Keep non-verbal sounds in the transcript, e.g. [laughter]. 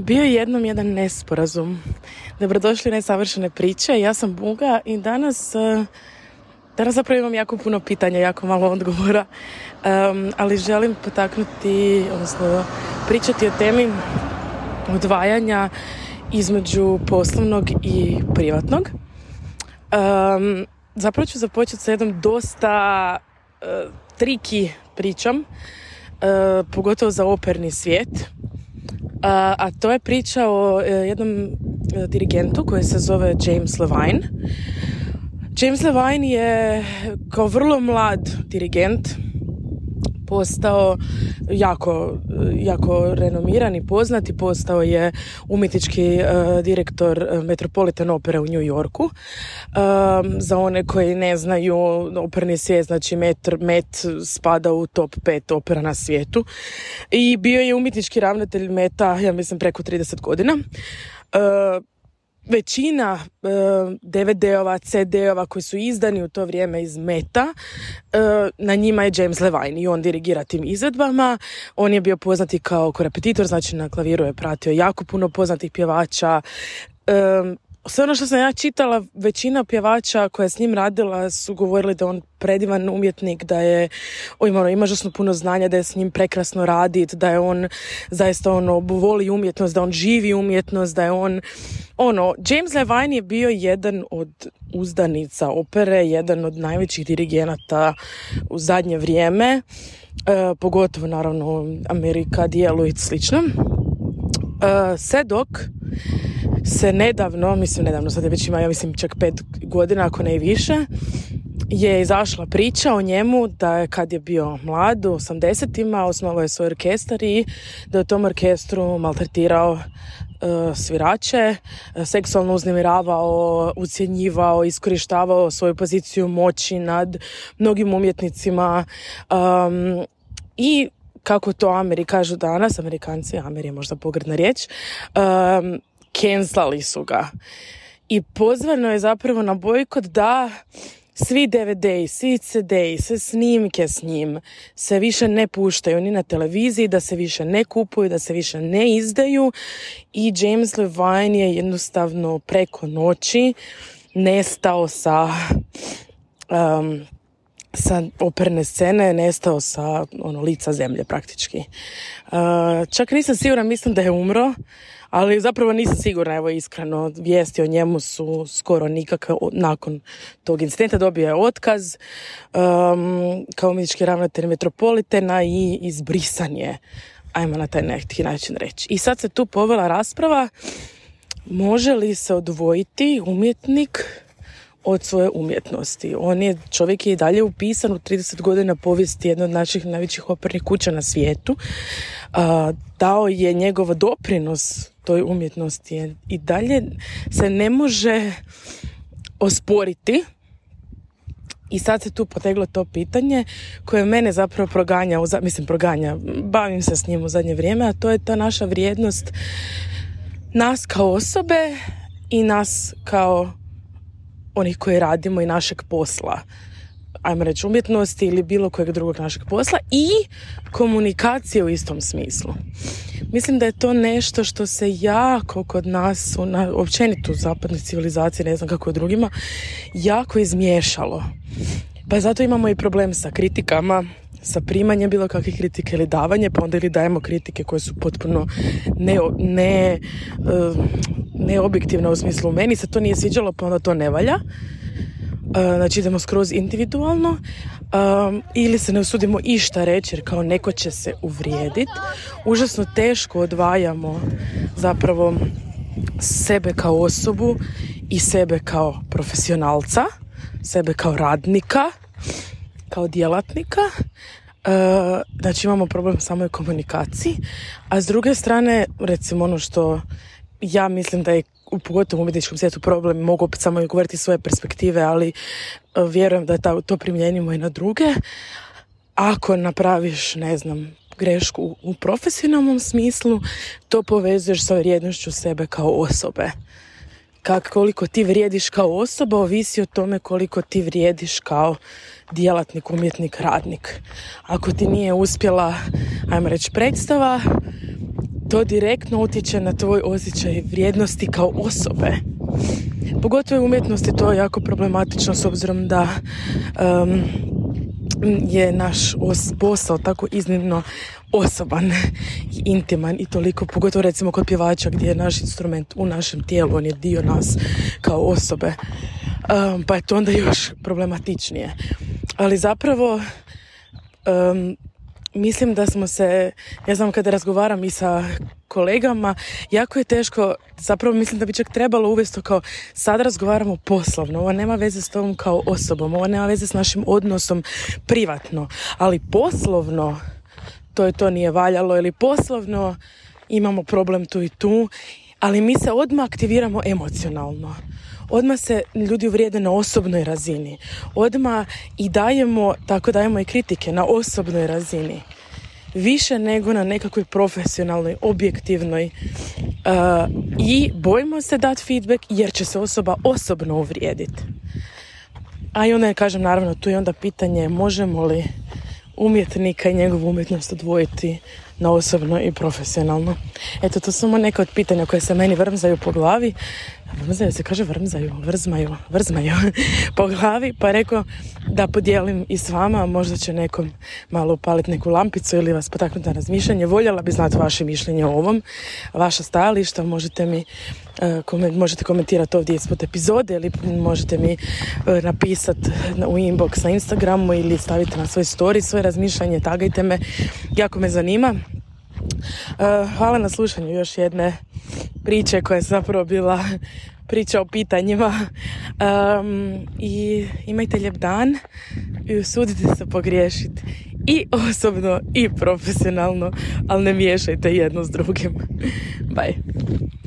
Bio je jednom jedan nesporazum. Dobrodošli u nesavršene priče. Ja sam Buga i danas... E, danas zapravo imam jako puno pitanja, jako malo odgovora, ali želim potaknuti, odnosno pričati o temi odvajanja između poslovnog i privatnog. Um, zapravo ću započeti sa jednom dosta e, triki pričom, e, pogotovo za operni svijet a to je priča o e, jednom e, dirigentu koji se zove James Levine. James Levine je kao vrlo mlad dirigent, postao jako, jako renomiran i poznat i postao je umjetnički e, direktor e, Metropolitan opere u New Yorku. E, za one koji ne znaju, operni svijet, znači Met, Met spada u top 5 opera na svijetu i bio je umjetnički ravnatelj Meta, ja mislim, preko 30 godina većina uh, e, DVD-ova, CD-ova koji su izdani u to vrijeme iz Meta, e, na njima je James Levine i on dirigira tim izvedbama. On je bio poznati kao korepetitor, znači na klaviru je pratio jako puno poznatih pjevača. E, sve ono što sam ja čitala, većina pjevača koja je s njim radila su govorili da on predivan umjetnik, da je ima, ono, ima žasno puno znanja, da je s njim prekrasno radit, da je on zaista ono, voli umjetnost, da on živi umjetnost, da je on ono, James Levine je bio jedan od uzdanica opere, jedan od najvećih dirigenata u zadnje vrijeme, e, pogotovo naravno Amerika, dijelu i slično. E, sedok se nedavno, mislim nedavno, sad je već ima, ja mislim, čak pet godina, ako ne i više, je izašla priča o njemu da je kad je bio mlad, u 80-ima, osnovao je svoj orkestar i da je u tom orkestru maltretirao e, svirače, e, seksualno uznemiravao, ucjenjivao, iskorištavao svoju poziciju moći nad mnogim umjetnicima i kako to Ameri kažu danas, Amerikanci, Ameri je možda pogredna riječ, kenslali su ga. I pozvano je zapravo na bojkot da svi DVD-i, svi CD-i, sve snimke s njim se više ne puštaju ni na televiziji, da se više ne kupuju, da se više ne izdaju i James Levine je jednostavno preko noći nestao sa um, sa operne scene nestao sa ono, lica zemlje praktički. E, čak nisam sigurna, mislim da je umro, ali zapravo nisam sigurna, evo iskreno, vijesti o njemu su skoro nikakve nakon tog incidenta. Dobio je otkaz kao umjetnički ravnatelj Metropolitena i izbrisan je, ajmo na taj neki način reći. I sad se tu povela rasprava može li se odvojiti umjetnik od svoje umjetnosti. On je, čovjek je i dalje upisan u 30 godina povijesti jedne od naših najvećih opernih kuća na svijetu. dao je njegov doprinos toj umjetnosti i dalje se ne može osporiti i sad se tu poteglo to pitanje koje mene zapravo proganja, mislim proganja, bavim se s njim u zadnje vrijeme, a to je ta naša vrijednost nas kao osobe i nas kao onih koji radimo i našeg posla ajmo reći umjetnosti ili bilo kojeg drugog našeg posla i komunikacije u istom smislu. Mislim da je to nešto što se jako kod nas, u, na, općenito u zapadnoj civilizaciji, ne znam kako je drugima, jako izmiješalo. Pa zato imamo i problem sa kritikama, sa primanjem bilo kakvih kritika ili davanje, pa onda ili dajemo kritike koje su potpuno ne, ne neobjektivna u smislu meni se to nije sviđalo pa onda to ne valja e, znači idemo skroz individualno e, ili se ne usudimo išta reći jer kao neko će se uvrijedit užasno teško odvajamo zapravo sebe kao osobu i sebe kao profesionalca sebe kao radnika kao djelatnika uh, znači imamo problem samo u komunikaciji a s druge strane recimo ono što ja mislim da je u pogotovo u umjetničkom svijetu problem, mogu samo govoriti svoje perspektive, ali e, vjerujem da to primljenimo i na druge. Ako napraviš, ne znam, grešku u profesionalnom smislu, to povezuješ sa vrijednošću sebe kao osobe. Kak, koliko ti vrijediš kao osoba ovisi o tome koliko ti vrijediš kao djelatnik, umjetnik, radnik. Ako ti nije uspjela, ajmo reći, predstava, to direktno utječe na tvoj osjećaj vrijednosti kao osobe. Pogotovo u umjetnosti to je jako problematično s obzirom da je naš os- posao tako iznimno osoban i intiman i toliko, pogotovo recimo kod pjevača gdje je naš instrument u našem tijelu, on je dio nas kao osobe. pa je to onda još problematičnije. Ali zapravo mislim da smo se, ja znam kada razgovaram i sa kolegama, jako je teško, zapravo mislim da bi čak trebalo uvesti kao sad razgovaramo poslovno, ovo nema veze s tom kao osobom, ovo nema veze s našim odnosom privatno, ali poslovno to je to nije valjalo ili poslovno imamo problem tu i tu, ali mi se odmah aktiviramo emocionalno odmah se ljudi uvrijede na osobnoj razini. Odmah i dajemo, tako dajemo i kritike na osobnoj razini. Više nego na nekakvoj profesionalnoj, objektivnoj. E, I bojimo se dati feedback jer će se osoba osobno uvrijediti. A i onda je, kažem, naravno, tu je onda pitanje možemo li umjetnika i njegovu umjetnost odvojiti na osobno i profesionalno. Eto, to su samo neka od pitanja koje se meni vrmzaju po glavi da se, kaže vrmzaju, vrzmaju, vrzmaju [laughs] po glavi, pa rekao da podijelim i s vama, možda će nekom malo upaliti neku lampicu ili vas potaknuti na razmišljanje. Voljela bi znati vaše mišljenje o ovom, vaša stajališta, možete mi e, možete komentirati ovdje ispod epizode ili možete mi e, napisati u inbox na Instagramu ili stavite na svoj story svoje razmišljanje, tagajte me, jako me zanima. E, hvala na slušanju još jedne priče koja je zapravo bila [laughs] priča o pitanjima. I imajte lijep dan i usudite se pogriješiti. I osobno i profesionalno, ali ne miješajte jedno s drugim. [laughs] Bye.